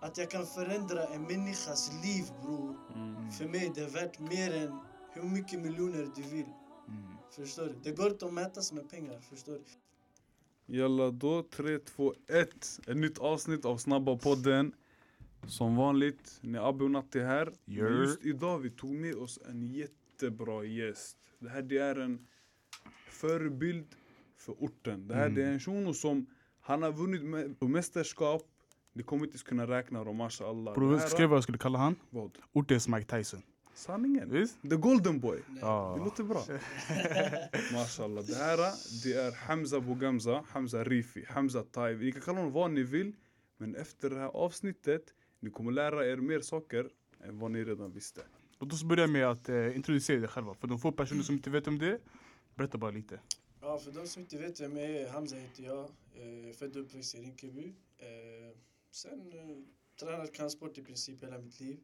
att jag kan förändra en människas liv bror. Mm. För mig det är värt mer än hur mycket miljoner du vill. Mm. Förstår du? Det går inte att mätas med pengar, förstår du? Jalla då, 3, 2, 1. Ett nytt avsnitt av Snabba podden. Som vanligt, när Abbe och Natti är här. Just idag vi tog med oss en jättebra gäst. Det här det är en förebild för orten. Det här Mm. det är en shuno som han har vunnit med, på mästerskap. Ni kommer inte kunna räkna dem, mashallah. Bror, här- skrev vad jag skulle kalla han? Vad? Ortens Mike Tyson. Sanningen. Visst? The golden boy. Ja. Det låter bra. Mashallah. Det här det är Hamza Bougamza, Hamza Rifi, Hamza Taib. Ni kan kalla honom vad ni vill. Men efter det här avsnittet, ni kommer lära er mer saker än vad ni redan visste. Låt oss börja med att eh, introducera dig själva. För de få personer som inte vet om det, berätta bara lite. Ja, för de som inte vet vem jag är, Hamza heter jag. Eh, född och uppväxt i Rinkeby. Eh, sen eh, tränat kampsport i princip hela mitt liv.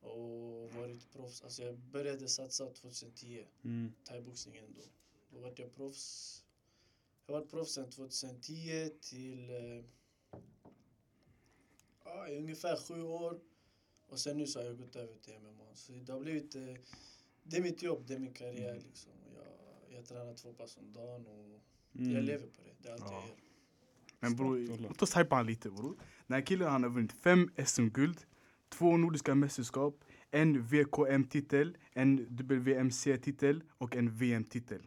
Och varit proffs. Alltså jag började satsa 2010, Mm. thaiboxningen då. Då var jag proffs. Jag var proffs sedan 2010 till eh, i ungefär sju år. Och sen nu så har jag gått över till MMA. Så det har blivit, eh, det är mitt jobb, det är min karriär Mm. liksom. Jag, jag tränar två pass om dagen och Mm. jag lever på det. Det är allt Ja. jag gör. Men bror, låt oss hypa han lite bror. Den här killen han har vunnit fem SM-guld, två nordiska mästerskap, en VKM-titel, en WMC-titel och en VM-titel.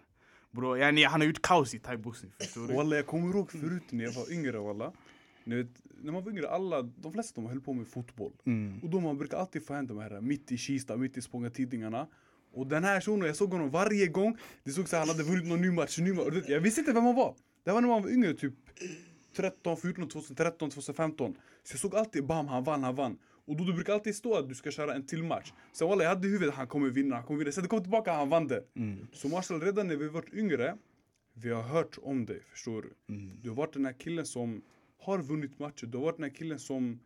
Bror, yani, han har gjort kaos i thaiboxning, förstår du? Walla, jag kommer ihåg förut när jag var yngre walla. Ni vet, när man var yngre, alla, de flesta de höll på med fotboll. Mm. Och då man brukar alltid få hem de här mitt i Kista, mitt i Spånga-tidningarna. Och den här shunon, jag såg honom varje gång. Det såg så han hade vunnit någon ny match, ny match. Jag visste inte vem han var. Det var när man var yngre, typ 13, 14, 2013, 2015. Så jag såg alltid bam, han vann, han vann. Och då du brukar alltid stå att du ska köra en till match. Sen walla, jag hade i huvudet han kommer vinna, han kommer vinna. Sen det kom tillbaka, han vann det. Mm. Så Marshall, redan när vi var yngre, vi har hört om dig, förstår du? Mm. Du har varit den här killen som har vunnit matcher, du har varit den här killen som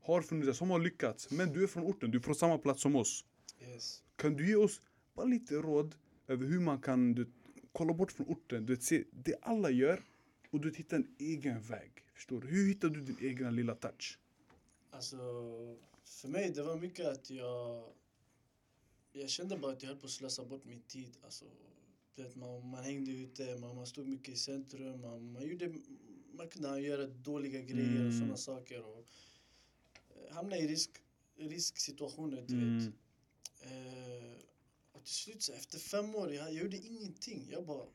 har funnits, som har lyckats. Men du är från orten, du är från samma plats som oss. Yes. Kan du ge oss bara lite råd över hur man kan du, kolla bort från orten, du vet, se det alla gör och du vet, hitta en egen väg. Förstår du? Hur hittar du din egna lilla touch? Alltså, för mig det var mycket att jag... Jag kände bara att jag höll på att slösa bort min tid. Alltså, vet, man, man hängde ute, man, man stod mycket i centrum. Man, man, gjorde, man kunde göra dåliga grejer och Mm. sådana saker. Och, eh, hamna i risk, risksituationer, du Mm. vet. Eh, och till slut, så efter fem år, jag, jag gjorde ingenting. Jag bara,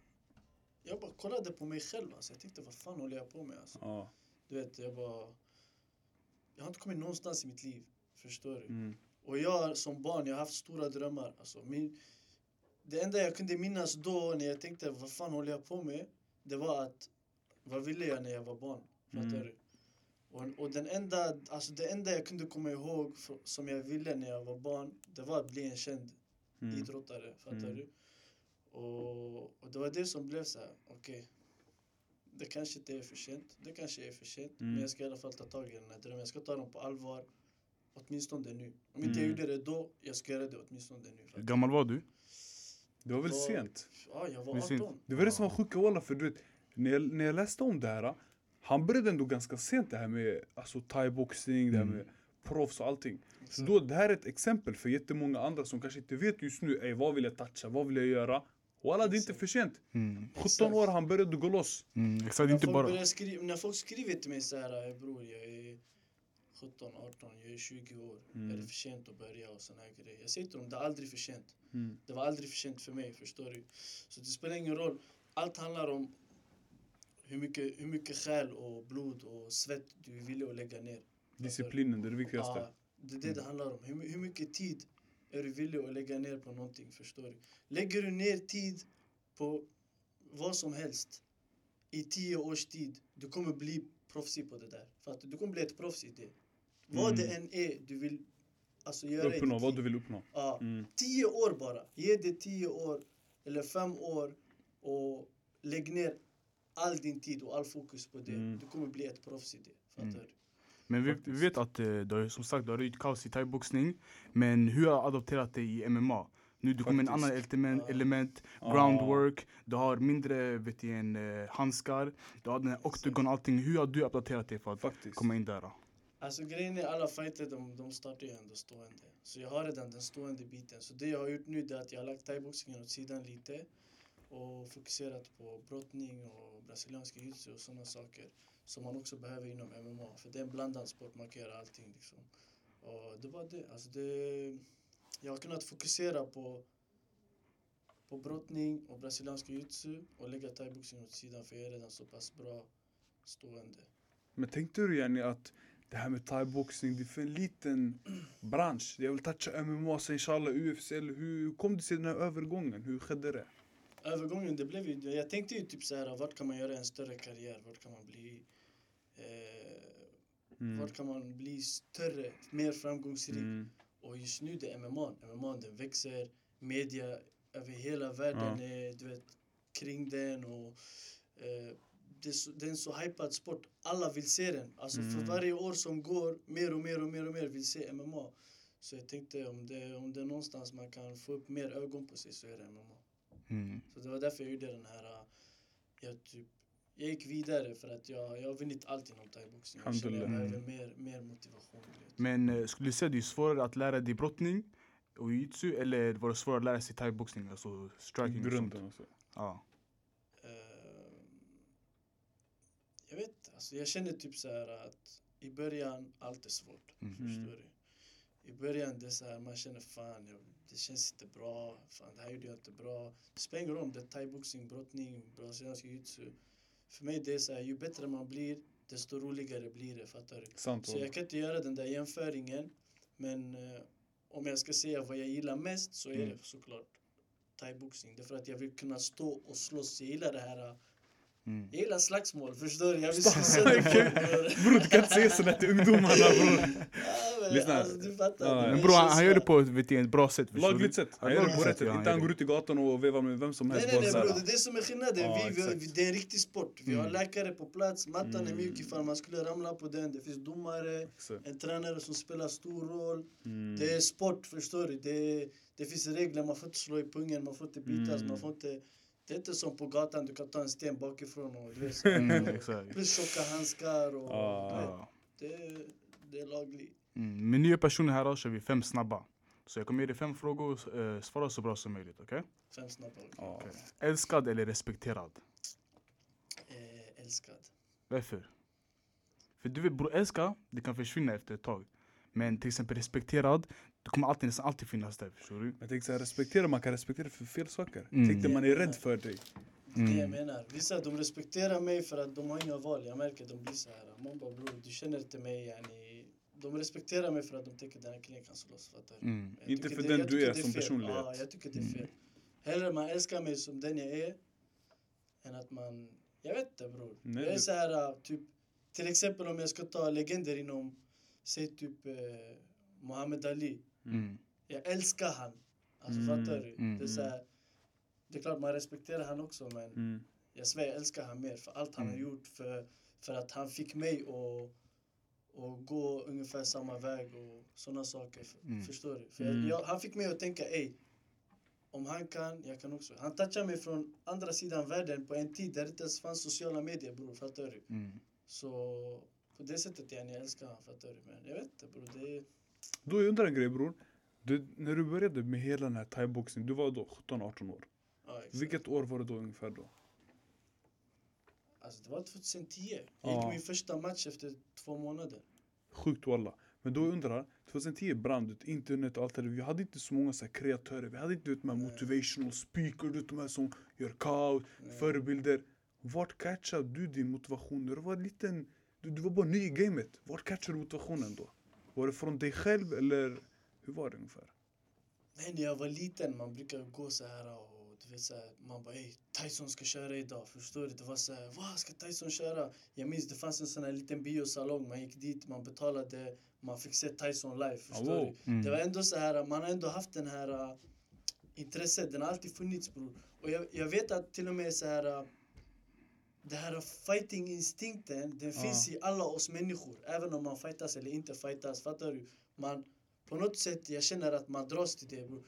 jag bara kollade på mig själv. Alltså. Jag tänkte, vad fan håller jag på med? Alltså. Ja. Du vet, jag bara... Jag har inte kommit någonstans i mitt liv. Förstår du? Mm. Och jag som barn, jag har haft stora drömmar. Alltså, min, det enda jag kunde minnas då när jag tänkte vad fan håller jag på med? Det var att, vad ville jag när jag var barn? Fattar Mm. du? Och, och den enda, alltså det enda jag kunde komma ihåg för, som jag ville när jag var barn, det var att bli en känd Mm. idrottare. Fattar Mm. du? Och, och det var det som blev så här, okej. det kanske inte är för sent. Det kanske är för sent. Mm. Men jag ska i alla fall ta tag i den här drömmen. Jag ska ta den på allvar. Åtminstone nu. Om inte jag Mm. gjorde det då, jag ska göra det åtminstone nu. Hur gammal var du? Det var väl Var- sent? Ja, jag var Det är sent. 18. Det var det som var sjuka walla, för du vet, när jag, när jag läste om det här, han började ändå ganska sent det här med alltså, thaiboxning, det här Mm. med proffs och allting. Så Exakt. då, det här är ett exempel för jättemånga andra som kanske inte vet just nu, ey, vad vill jag toucha, vad vill jag göra? Walla, det är inte för sent. Mm. 17 år han började gå loss. Mm. Exakt, inte bara... skriva, när folk skriver till mig så här, "Eh, bror jag är 17, 18, jag är 20 år. Mm. Är det för sent att börja och såna här grejer? Jag säger till dem, det är aldrig för sent. Mm. Det var aldrig för sent för mig, förstår du? Så det spelar ingen roll. Allt handlar om hur mycket, hur mycket själ och blod och svett du är villig att lägga ner. Disciplinen, det är det viktigaste. Ja, det är det det handlar om. Hur, hur mycket tid är du villig att lägga ner på någonting, förstår du? Lägger du ner tid på vad som helst i tio års tid, du kommer bli proffsig på det där. Fattar du? Du kommer bli ett proffs i det. Vad Mm. det än är du vill alltså, göra Uppnå vad du vill uppnå. Ja, Mm. tio år bara. Ge det tio år eller fem år och lägg ner all din tid och all fokus på det. Mm. Du kommer bli ett proffs i det. Fattar Mm. du? Men vi, vi vet att eh, du har, som sagt, du har gjort kaos i thaiboxning. Men hur har du adopterat dig i MMA? Nu du kommer en annan element, element groundwork, du har mindre vet du, en, eh, handskar, du har den här octagon allting. Hur har du uppdaterat dig för att Faktiskt. komma in där? då? Alltså grejen är alla fighter de, de startar ju ändå stående. Så jag har redan den stående biten. Så det jag har gjort nu det är att jag har lagt thaiboxningen åt sidan lite. Och fokuserat på brottning och brasiliansk jiu-jitsu och sådana saker. Som man också behöver inom MMA. För det är en blandad sport, man kan göra allting liksom. Och det var det. Alltså det jag har kunnat fokusera på på brottning och brasiliansk jiu-jitsu och lägga thaiboxning åt sidan för jag är redan så pass bra stående. Men tänkte du Jenny att det här med thaiboxning, det är för en liten bransch. Jag vill toucha MMA, sen inshallah UFC. Eller hur kom du till den här övergången? Hur skedde det? Övergången, det blev ju, jag tänkte ju typ så här, vart kan man göra en större karriär? Vart kan man bli, eh, Mm. vart kan man bli större, mer framgångsrik? Mm. Och just nu det är MMA. MMA den växer, media över hela världen är du vet, kring den och eh, det, är så, det är en så hypad sport. Alla vill se den. Alltså för Mm. varje år som går, mer och mer och mer och mer vill se MMA. Så jag tänkte om det, om det är någonstans man kan få upp mer ögon på sig så är det MMA. Mm. Så det var därför jag gjorde den här, äh, jag typ jag gick vidare för att jag, jag har vunnit allt inom thaiboxning. Jag känner jag Alhamdulillah. behöver mer, mer motivation. Men eh, skulle du säga att det är svårare att lära dig brottning och jiu-jitsu eller var det svårare att lära sig thaiboxning, alltså striking och sånt? Grunden och så. Ja. Ehm, jag vet alltså jag känner typ så här att i början allt är svårt. Mm. Förstår du? I början det är så här, man känner fan jag, det känns inte bra, fan det här gjorde jag inte bra. Det spelar ingen roll om det är thaiboxning, brottning, brasiliansk jiu-jitsu. För mig det är så här, ju bättre man blir desto roligare blir det, fattar du? Sant Så jag kan inte göra den där jämföringen. Men eh, om jag ska säga vad jag gillar mest så är Mm. det såklart thaiboxning. Det är för att jag vill kunna stå och slåss. Jag gillar det här. eh, Mm. Jag gillar slagsmål, förstår du? Jag vill slå sönder folk. Bror du kan inte säga sådär till ungdomarna bror. Lyssna. Alltså, du fattar. Ja. Men är bror han, han gör det på ett, vet du, ett bra sätt. Lagligt sätt. Han gör det på rätt sätt, Inte han går ut i gatan och vevar med vem som Nej, helst. nej, nej här. bror. Det är det som är skillnaden. Ja, vi, vi, det är en riktig sport. Vi har Mm. läkare på plats. Mattan är Mm. mjuk ifall man skulle ramla på den. Det finns domare. Exakt. En tränare som spelar stor roll. Mm. Det är sport, förstår du? Det, det finns regler, man får inte slå i pungen, man får inte bitas, Mm. man får inte... Det är inte som på gatan, du kan ta en sten bakifrån och du vet, så. Mm. Plus tjocka handskar och... Ah. det, det är lagligt. Mm. Med nya personer här då kör vi fem snabba. Så jag kommer ge dig fem frågor, eh, svara så bra som möjligt, okej? Fem snabba. Ja. Okej. Älskad eller respekterad? Eh, älskad. Varför? För du vet bror, älska, det kan försvinna efter ett tag. Men till exempel respekterad, det kommer alltid, nästan alltid finnas där, förstår du? Jag såhär, respektera, man kan respektera för fel saker. Mm. Tänk dig man är rädd för dig. Det är det jag Mm. menar. Vissa de respekterar mig för att de har inga val. Jag märker de blir så här. Man bara bror, du känner inte mig. Yani. De respekterar mig för att de tycker den här killen kan slåss. Fattar? Mm. Inte för det- den du är som personlighet. Ja, jag tycker det är Mm. fel. Hellre man älskar mig som den jag är än att man... Jag vet inte bror. Nej, jag är så här, äh, typ... Till exempel om jag ska ta legender inom, säg typ eh, Muhammad Ali. Mm. Jag älskar han. Alltså Mm, fattar du? mm, det, är så här, det är klart man respekterar han också men Mm. jag svär jag älskar han mer för allt han har Mm. gjort för, för att han fick mig att och gå ungefär samma väg och sådana saker. Mm. Förstår du? För Mm. jag, jag, han fick mig att tänka, ey, om han kan, jag kan också. Han touchade mig från andra sidan världen på en tid där det inte ens fanns sociala medier bror, fattar du? Mm. Så på det sättet jag älskar han, fattar du? Men jag vet inte bror, det är... Då jag undrar en grej bror. Du, när du började med hela den här thaiboxning, du var då 17-18 år. Ja. Vilket år var det då ungefär då? Alltså det var 2010. Jag Ja. gick min första match efter två månader. Sjukt walla. Men då undrar, 2010 brann ut internet och allt det där. Vi hade inte så många så kreatörer. Vi hade inte vet, de här motivational speakers, du vet, de här som gör kaos, förebilder. Vart catchade du din motivation? Du var liten, du, du var bara ny i gamet. Vart catchade du motivationen då? Var det från dig själv eller hur var det ungefär? Nej, när jag var liten man brukar gå så här och vet så här, man bara ey, Tyson ska köra idag, förstår du? Det var så här, vad ska Tyson köra? Jag minns det fanns en sån här liten biosalong, man gick dit, man betalade, man fick se Tyson live, förstår wow. du? Mm. Det var ändå så här, man har ändå haft den här uh, intresset, den har alltid funnits bror. Och jag, jag vet att till och med så här uh, det här fighting-instinkten, den Ja. finns i alla oss människor. Även om man fightas eller inte fightas, fattar du? Man, på något sätt jag känner att man dras till det bror.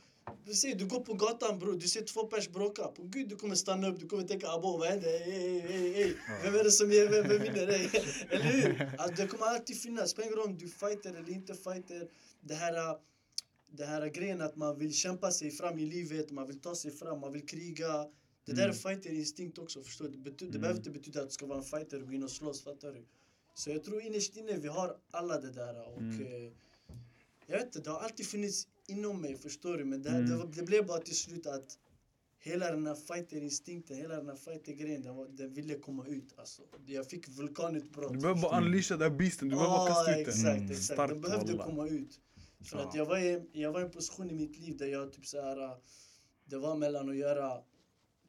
Du ser, du går på gatan bror, du ser två pers bråka. På gud du kommer stanna upp, du kommer tänka abo vad händer? Ey, ey, ey. Vem är det som ger, vem, vem vinner? Ey. Eller hur? Alltså, det kommer alltid finnas, spelar ingen roll om du fighter eller inte fighter. Det här, det här grejen att man vill kämpa sig fram i livet, man vill ta sig fram, man vill kriga. Det där är fighterinstinkt också, förstår du? Det, det behöver inte betyda att du ska vara en fighter och gå in och slåss, fattar du? Så jag tror innerst inne vi har alla det där och eh, jag vet inte, det har alltid funnits inom mig, förstår du? Men det, här, det, det blev bara till slut att hela den här fighterinstinkten, hela den här fightergrejen, den, den ville komma ut alltså. Jag fick vulkanutbrott. Du behöver bara unleasha den här beasten, du behöver bara kasta ut den. exakt, Mm. exakt. Starkt, Den behövde wallah. komma ut. För att Ja. jag var, i, jag var i en position i mitt liv där jag typ så här, det var mellan att göra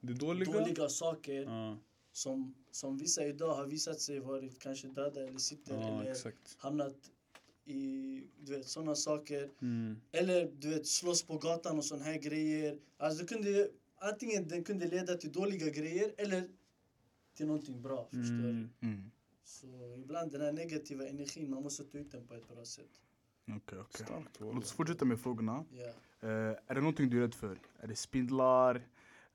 Det dåliga? dåliga saker Ja, som, som vissa idag har visat sig varit kanske döda eller sitter ja eller exakt. hamnat i du vet, sådana saker. Mm. Eller du vet, slåss på gatan och sådana här grejer. Alltså det kunde, antingen den kunde leda till dåliga grejer eller till någonting bra. Förstår du? Mm. Mm. Så ibland den här negativa energin, man måste ta ut den på ett bra sätt. Okej, okej. Starkt Låt oss fortsätta med frågorna. Ja. Eh, är det någonting du är rädd för? Är det spindlar,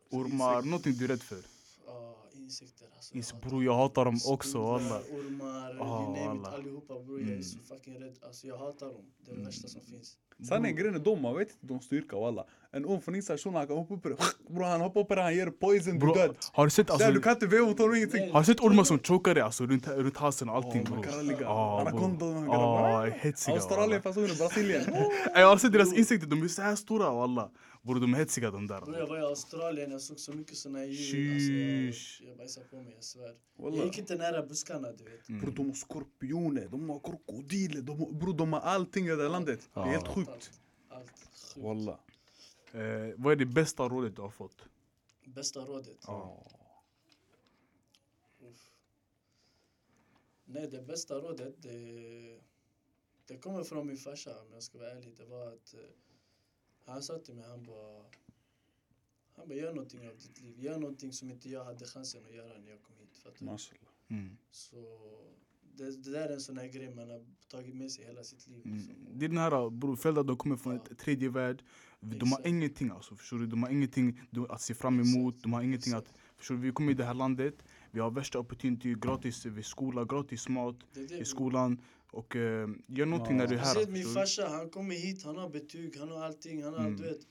ormar, någonting du är rädd för? Ah, insekter alltså. Is, Jag hatar bror jag hatar dem också walla. Ormar, Ah, you name it, allihopa bror. Jag är Mm. så fucking rädd. Alltså jag hatar dem. Det är det värsta som finns. Sanningen grejen är de, man vet inte de styrka walla. En orm från shunon han kan hoppa upp dig. Bror han hoppar upp dig, han ger poison, du Bro, död. har du sett alltså, du kan inte veva mot honom ingenting. Har du sett ormar som chokar dig alltså runt, runt halsen och allting Oh, Ah, ligga. hetsiga Australien, fasoner, Brasilien. Jag har sett deras insekter, de är så här stora walla. Bror de är hetsiga de där. Bror jag var i Australien, jag såg så mycket såna här djur. Alltså, jag, jag bajsade på mig, jag svär. Jag Wallah. gick inte nära buskarna du vet. Mm. Bror de har skorpioner, de har krokodiler, de bror de har allting i det här landet. Det är helt Ja. sjukt. Allt. Allt. Sjukt. Wallah. Eh, vad är det bästa rådet du har fått? Bästa rådet? Ja. Nej, det bästa rådet, det, det kommer från min farsa om jag ska vara ärlig. Det var att eh, han sa till mig, han bara, han bara gör någonting av ditt liv. Gör någonting som inte jag hade chansen att göra när jag kom hit. Fattar du? Mm. Så det, det där är en sån här grej man har tagit med sig hela sitt liv. Mm. liksom. Det är den här bror, föräldrar de kommer från Ja. ett tredje värld. De har Exakt. ingenting alltså, förstår du? De har ingenting att se fram emot. De har ingenting att, förstår du? Vi kommer i det här landet, vi har värsta opportunity, gratis vid skola, gratis mat Det det, i skolan. Och eh, gör någonting Ja. när du är här. Speciellt min förstår du? farsa, han kommer hit, han har betyg, han har allting, han har Mm. du vet.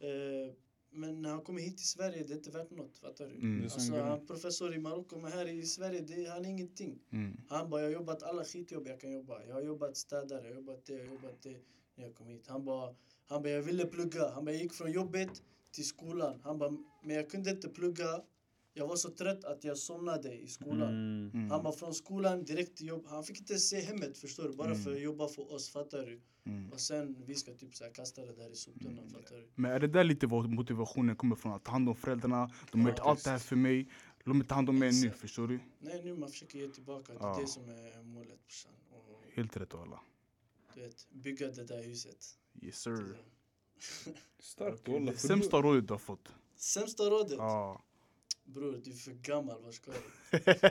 Eh, men när han kommer hit till Sverige, det är inte värt något, fattar du? Mm. Alltså, han är professor i Marocko, men här i Sverige, det, han är ingenting. Mm. Han bara, jag har jobbat alla skitjobb jag kan jobba. Jag har jobbat städare, jag har jobbat det, jag har jobbat det när jag kom hit. Han bara, han bara, jag ville plugga. Han bara, jag gick från jobbet till skolan. Han bara, men jag kunde inte plugga. Jag var så trött att jag somnade i skolan. Mm. Mm. Han var från skolan direkt till jobb. Han fick inte se hemmet förstår du. Bara Mm. för att jobba för oss, fattar du? Mm. Och sen vi ska typ så här kasta det där i soptunnan, fattar du? Men är det där lite vad motivationen kommer från? Att ta hand om föräldrarna, de har Ja, gjort allt det här för mig. Låt mig ta hand om mig nu, förstår du? Nej, nu man försöker ge tillbaka. Det är Ja. det som är målet brorsan. Helt rätt alla. du vet, bygga det där huset. Yes sir. Starkt för sämsta rådet du har fått? Sämsta rådet? Ja. Bror, du är för gammal, vad ska du? Träna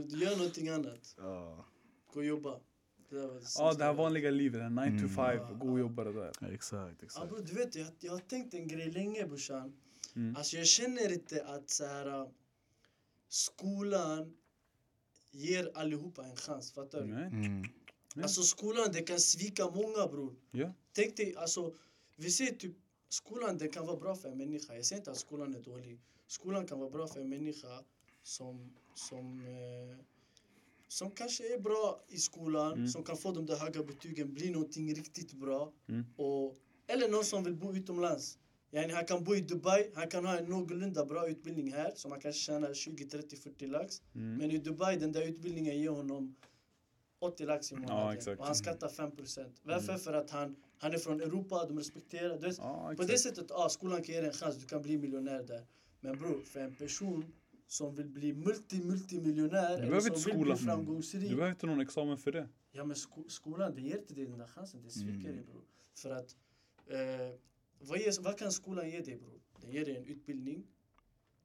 inte, gör någonting annat. Ja. Gå och jobba. Var det Ja, sämsta det här vanliga livet, 9 to Mm. 5, gå och jobba det där. Ja, Exakt, Ja, exakt. bror, du vet, jag, jag har tänkt en grej länge brorsan. Mm. Alltså jag känner inte att så här, äh, skolan ger allihopa en chans, fattar du? Mm. Ja. Alltså skolan, det kan svika många bror. Ja. Tänk dig, alltså, vi ser typ, skolan det kan vara bra för en människa. Jag säger inte att skolan är dålig. Skolan kan vara bra för en människa som, som, eh, som kanske är bra i skolan, Mm. som kan få de där höga betygen, bli någonting riktigt bra. Mm. Och, eller någon som vill bo utomlands. Yani han kan bo i Dubai, han kan ha en någorlunda bra utbildning här, som han kanske tjänar 20, 30, 40 lax. Mm. Men i Dubai, den där utbildningen ger honom 80 lax i månaden. Mm. och han skattar 5%. Varför? För att han, han är från Europa, de respekterar. Du vet, Ja, på det sättet, ah, skolan kan ge dig en chans, du kan bli miljonär där. Men bror, för en person som vill bli multi, multimiljonär eller behöver som inte vill skolan. bli framgångsrik. Du behöver inte någon examen för det. Ja men sko skolan, det ger inte dig den där chansen, det sviker Mm. dig bror. För att, eh, vad, ger, vad kan skolan ge dig bror? Den ger dig en utbildning,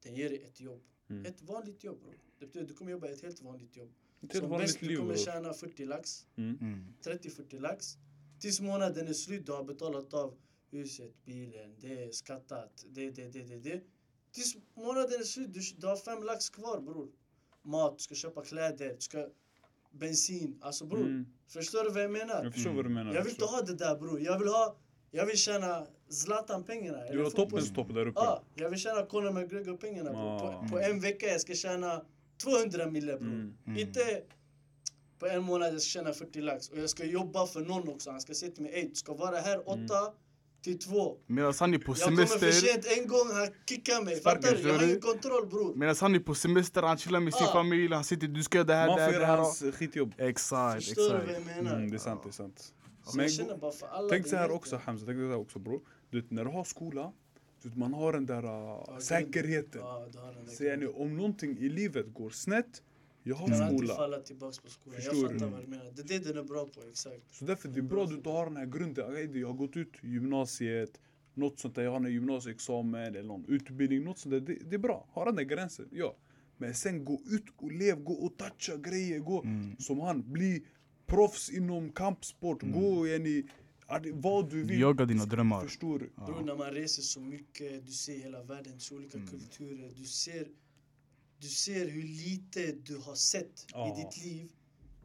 den ger dig ett jobb. Mm. Ett vanligt jobb bror. Det betyder att du kommer jobba ett helt vanligt jobb. Som bäst du kommer tjäna 40 lax. Mm. Mm. 30-40 lax. Tills månaden är slut, du har betalat av huset, bilen, det är skattat, det, det, det, det, det. Tills månaden är slut, du, du har fem lax kvar bror. Mat, du ska köpa kläder, du ska bensin. Alltså bror, Mm. förstår du vad jag menar? Jag förstår vad du menar. Jag vill inte ha det där bror. Jag vill ha, jag vill tjäna Zlatan-pengarna. Du har fotbolls- toppens topp där uppe. Ja, jag vill tjäna Conor McGregor-pengarna. Ah. På, på en vecka jag ska tjäna 200 mille bror. Mm. Mm. Inte på en månad jag ska tjäna 40 lax. Och jag ska jobba för någon också. Han ska säga till mig, ey du ska vara här 8 till 2. Medan han är på Jag kommer för semester, sent en gång, han kickar mig. Fattar du? Jag har ingen kontroll bror. medan han är på semester, han chillar med sin Ah. familj, han sitter du ska göra det här, Man det får här, det göra här. hans skitjobb. Exakt, Förstår du vad exakt. jag menar? Mm, det är sant, det är sant. Så Men jag känner bara för alla. tänk så här är också Hamza, tänk så här också bro. Du vet, när du har skola, man har den där uh, säkerheten. Ja, Så yani, om någonting i livet går snett, jag har kan alltid skola. falla tillbaks på skolan. Förstår jag du? fattar vad du menar. Det är det den är bra på, exakt. Så därför det är bra att du har den här grunden. Jag har gått ut gymnasiet, något sånt där, jag har en gymnasieexamen eller någon utbildning, något sånt där. Det, det är bra, ha den där gränsen, ja. Men sen gå ut och lev, gå och toucha grejer, gå Mm. som han, bli proffs inom kampsport, gå yani, vad du vill. Jaga dina drömmar. Förstår du? Bror, när man reser så mycket, du ser hela världen, du ser olika Mm. kulturer, du ser, du ser hur lite du har sett Ja. i ditt liv.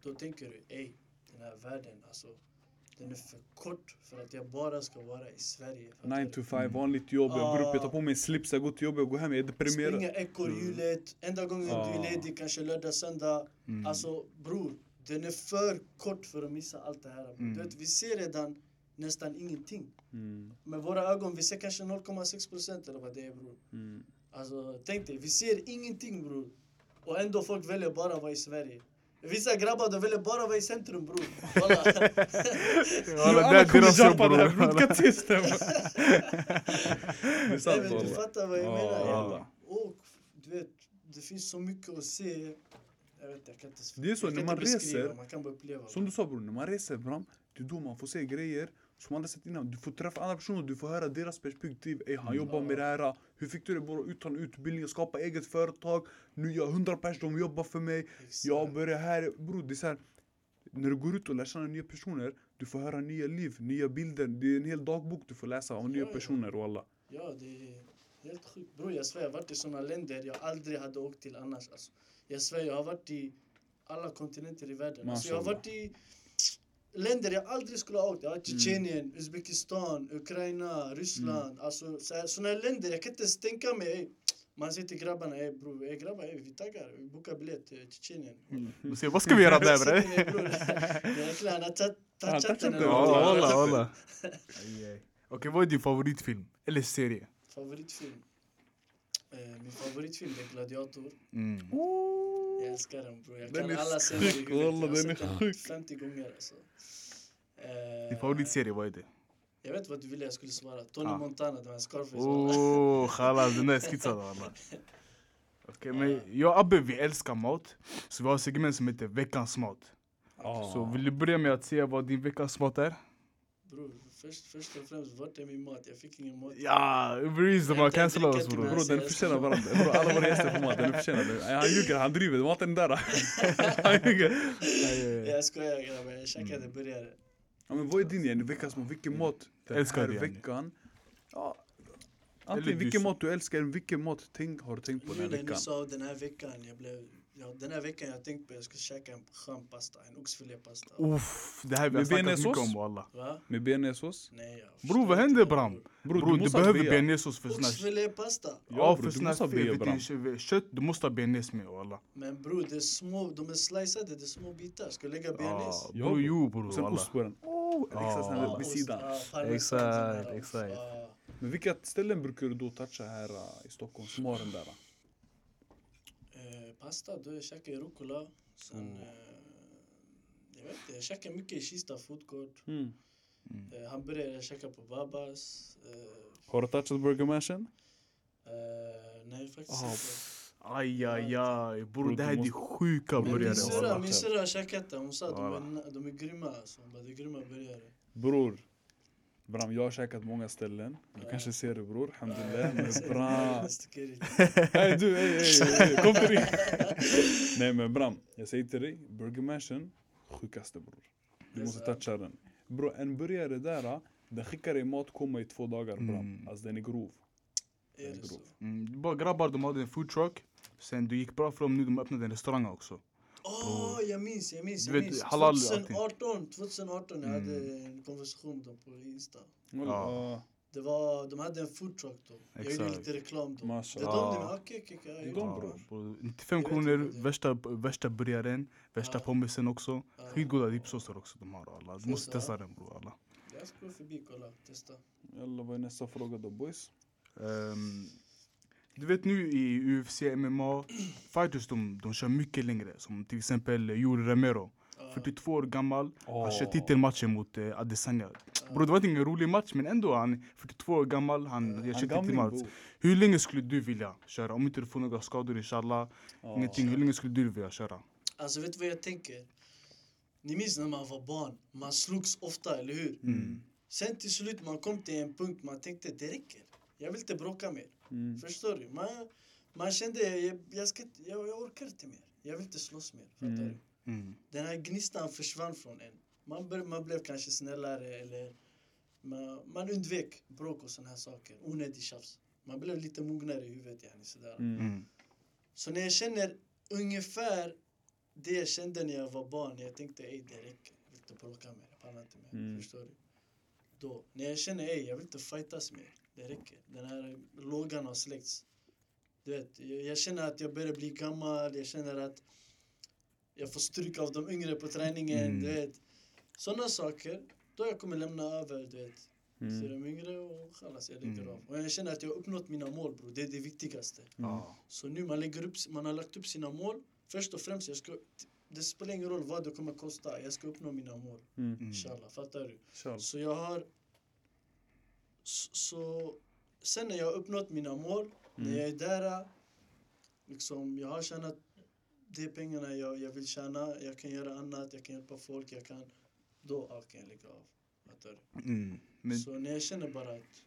Då tänker du, ey, den här världen, alltså, den är för kort för att jag bara ska vara i Sverige. Fattar 9 du? to 5, vanligt jobb, jag går upp, jag tar på mig slips, jag går till jobbet, jag går hem, jag är deprimerad. Springa ekorrhjulet, enda gången du Ah. är ledig, kanske lördag, söndag. Mm. Alltså bror, den är för kort för att missa allt det här. Mm. Du vet, vi ser redan nästan ingenting. Mm, Med våra ögon, vi ser kanske 0,6 procent eller vad det är bror. mm. Alltså tänk dig, vi ser ingenting bror. Och ändå folk väljer bara att vara i Sverige. Vissa grabbar de väljer bara att vara i centrum bror. Alla, kommer jumpa. Det är Nej, sant men du fattar vad jag Ja, menar. Och du vet, det finns så mycket att se. Jag vet jag kan inte Det är så, när man reser, Man kan bara uppleva. Som du sa bror, när man reser fram, det är då man får se grejer som aldrig sett innan. Du får träffa andra personer, du får höra deras perspektiv. Ey, han jobbar med det här. Hur fick du det bara utan utbildning? Skapa eget företag. Nu jag 100 personer de jobbar för mig. Jag börjar här. Bror, det är så här. När du går ut och lär känna nya personer, du får höra nya liv, nya bilder. Det är en hel dagbok du får läsa om nya personer och alla. Ja, det är helt sjukt. Bror, jag svär, jag har varit i såna länder jag aldrig hade åkt till annars. Alltså. Jag svär, jag har varit i alla kontinenter i världen. Alltså, jag har varit i länder jag aldrig skulle ha åkt. I Mm. Tjetjenien, Uzbekistan, Ukraina, Ryssland. Mm. Alltså, så här, såna länder, jag kan inte ens tänka mig. Ey, man säger till grabbarna, ey bror, ey grabbar, ey, vi taggar, vi bokar biljett till Tjetjenien. Du ser, vad ska vi göra där bre? Jäklar, han har touchat den. Ja, walla, walla. Okej, vad är din favoritfilm? Eller serie? Favoritfilm? Eh, min favoritfilm är Gladiator. Mm. Jag älskar den bror. Jag Den kan alla scener i huvudet. Jag har sett den sjuk. 50 gånger alltså. Din favoritserie, vad är det? Jag vet vad du ville jag skulle svara. Tony Ah. Montana, den här Scarface. Oh, khalas, den där är skitsad walla. Okej, men jag och Abbe vi älskar mat. Så vi har ett segment som heter veckans mat. Ah. Så vill du börja med att säga vad din veckans mat är? Bror, först, först och främst, vart är min mat? Jag fick ingen mat. Ja, Eats de Jag har dricka oss bror. mig. Bro, den förtjänar varandra. Bro, alla våra gäster får mat, den förtjänar det. Han ljuger, han driver. Maten är där. Han ljuger. Jag skojar grabbar, jag käkade burgare. Ja, men vad är din yani, veckans mat? Vilken mat den Älskar här veckan? Ja, antingen vilken mat du älskar, vilken mat tänk, har du tänkt på den Nu här när ni veckan? sa den här veckan, jag blev... Ja, den här veckan jag tänkt på att jag ska käka en skön pasta, en oxfilépasta. Uff, det här vi har snackat mycket om walla. Med bearnaisesås? Nej, jag Bror vad händer Bram? Bror, Bror du måste behöver bea. bearnaisesås för såna... Oxfilépasta? Ja, för du Bram. här kött, du måste ha bearnaise med walla. Men bror, det är små, de är sliceade, det är små bitar. Ska jag lägga bearnaise? Bror bror. jo bror Sen ost på den. Ja. vid sidan. Exakt, exakt. Men vilka ställen brukar du då toucha här uh, i Stockholm som har den där? Pasta, då jag käkar i rucola. Sen, Mm. eh, jag vet inte, jag käkar mycket i Kista food court. Mm. Eh, hamburgare jag käkar på Babas. Eh, Har du touchat Burger Mashen? eh, nej, faktiskt Ah, inte. Aj aj aj bror det här är måste- sjuka burgare min syrra, har käkat det. Hon sa att de är, de är grymma. Alltså. Hon bara, det är grymma burgare. Bror. Bram, jag har käkat många ställen. Du Ja. kanske ser det bror, alhamdulillah. Men bram. Hej du, hej, hej, hej, kom till dig. Nej men Bram, jag säger till dig, Burger Mansion, sjukaste bror. Du Det är måste toucha den. Bro, en burgare där, den skickar dig mat, kommer i två dagar Bram. Mm. Alltså den är grov. Är det så? Mm, bara grabbar, de hade en food truck. Sen det gick bra för dem, nu de öppnade en restaurang också. Åh, jag minns, jag minns, jag vet, minns. halal och allting. 2018, 2018 jag hade Mm. en konversation med dem på Insta. Ja. Det var, de hade en foodtruck då. Jag gjorde Exakt. lite reklam då. Masha. Det är Ah. de, okej, okej, okej. Det är de, bror. bror. 95 Jag vet kronor, värsta, värsta burgaren, värsta Ja. pommesen också. Ja. Skitgoda dipsåser också de har alla. Du måste testa den bror alla. Jag ska gå förbi kolla, testa. Jalla, vad är nästa fråga då boys? Ehm, du vet nu i UFC, MMA, fighters de, de kör mycket längre. Som till exempel Joel Romero. Ja, 42 år gammal. Han kör titelmatchen mot uh, Adesanya. Bro, det var ingen rolig match men ändå. Han är 42 år gammal, han Ja. gör Han kör gamling titelmatch. Hur länge skulle du vilja köra? Om inte du får några skador inshallah. Ja. Ingenting. Hur länge skulle du vilja köra? Alltså vet du vad jag tänker? Ni minns när man var barn, man slogs ofta, eller hur? Mm. Sen till slut man kom till en punkt man tänkte det räcker. Jag vill inte bråka mer. Mm. Förstår du? Man, man kände jag, jag, ska, inte- jag, jag orkar inte mer. Jag vill inte slåss mer. Fattar Mm. du? Mm. Den här gnistan försvann från en. Man, bör, man blev kanske snällare eller man, man undvek bråk och såna här saker. Onödig tjafs. Man blev lite mognare i huvudet. Yani, sådär. Mm. Mm. Så när jag känner ungefär det jag kände när jag var barn. Jag tänkte ej det räcker. Jag vill inte bråka mer. Jag pallar inte mer. Mm. Förstår du? Då, när jag känner ej jag vill inte fightas mer. Det räcker. Den här lågan har släckts. Du vet, jag, känner att jag börjar bli gammal. Jag känner att jag får stryk av de yngre på träningen. Mm. Du vet. Sådana saker. Då jag kommer lämna över du vet, Mm. till de yngre och chalas, jag lägger Mm. av. Och jag känner att jag har uppnått mina mål bror. Det är det viktigaste. Ja. Så nu man, lägger upp, man har lagt upp sina mål. Först och främst, jag ska, det spelar ingen roll vad det kommer kosta. Jag ska uppnå mina mål. Mm. Mm. Inshallah, fattar du? Inshallah. Så jag har... Så, sen när jag har uppnått mina mål, när Mm. jag är där, liksom, jag har tjänat de pengarna jag, jag vill tjäna, jag kan göra annat, jag kan hjälpa folk, jag kan... Då ja, kan jag lägga av. Mm. Men, Så när jag känner bara att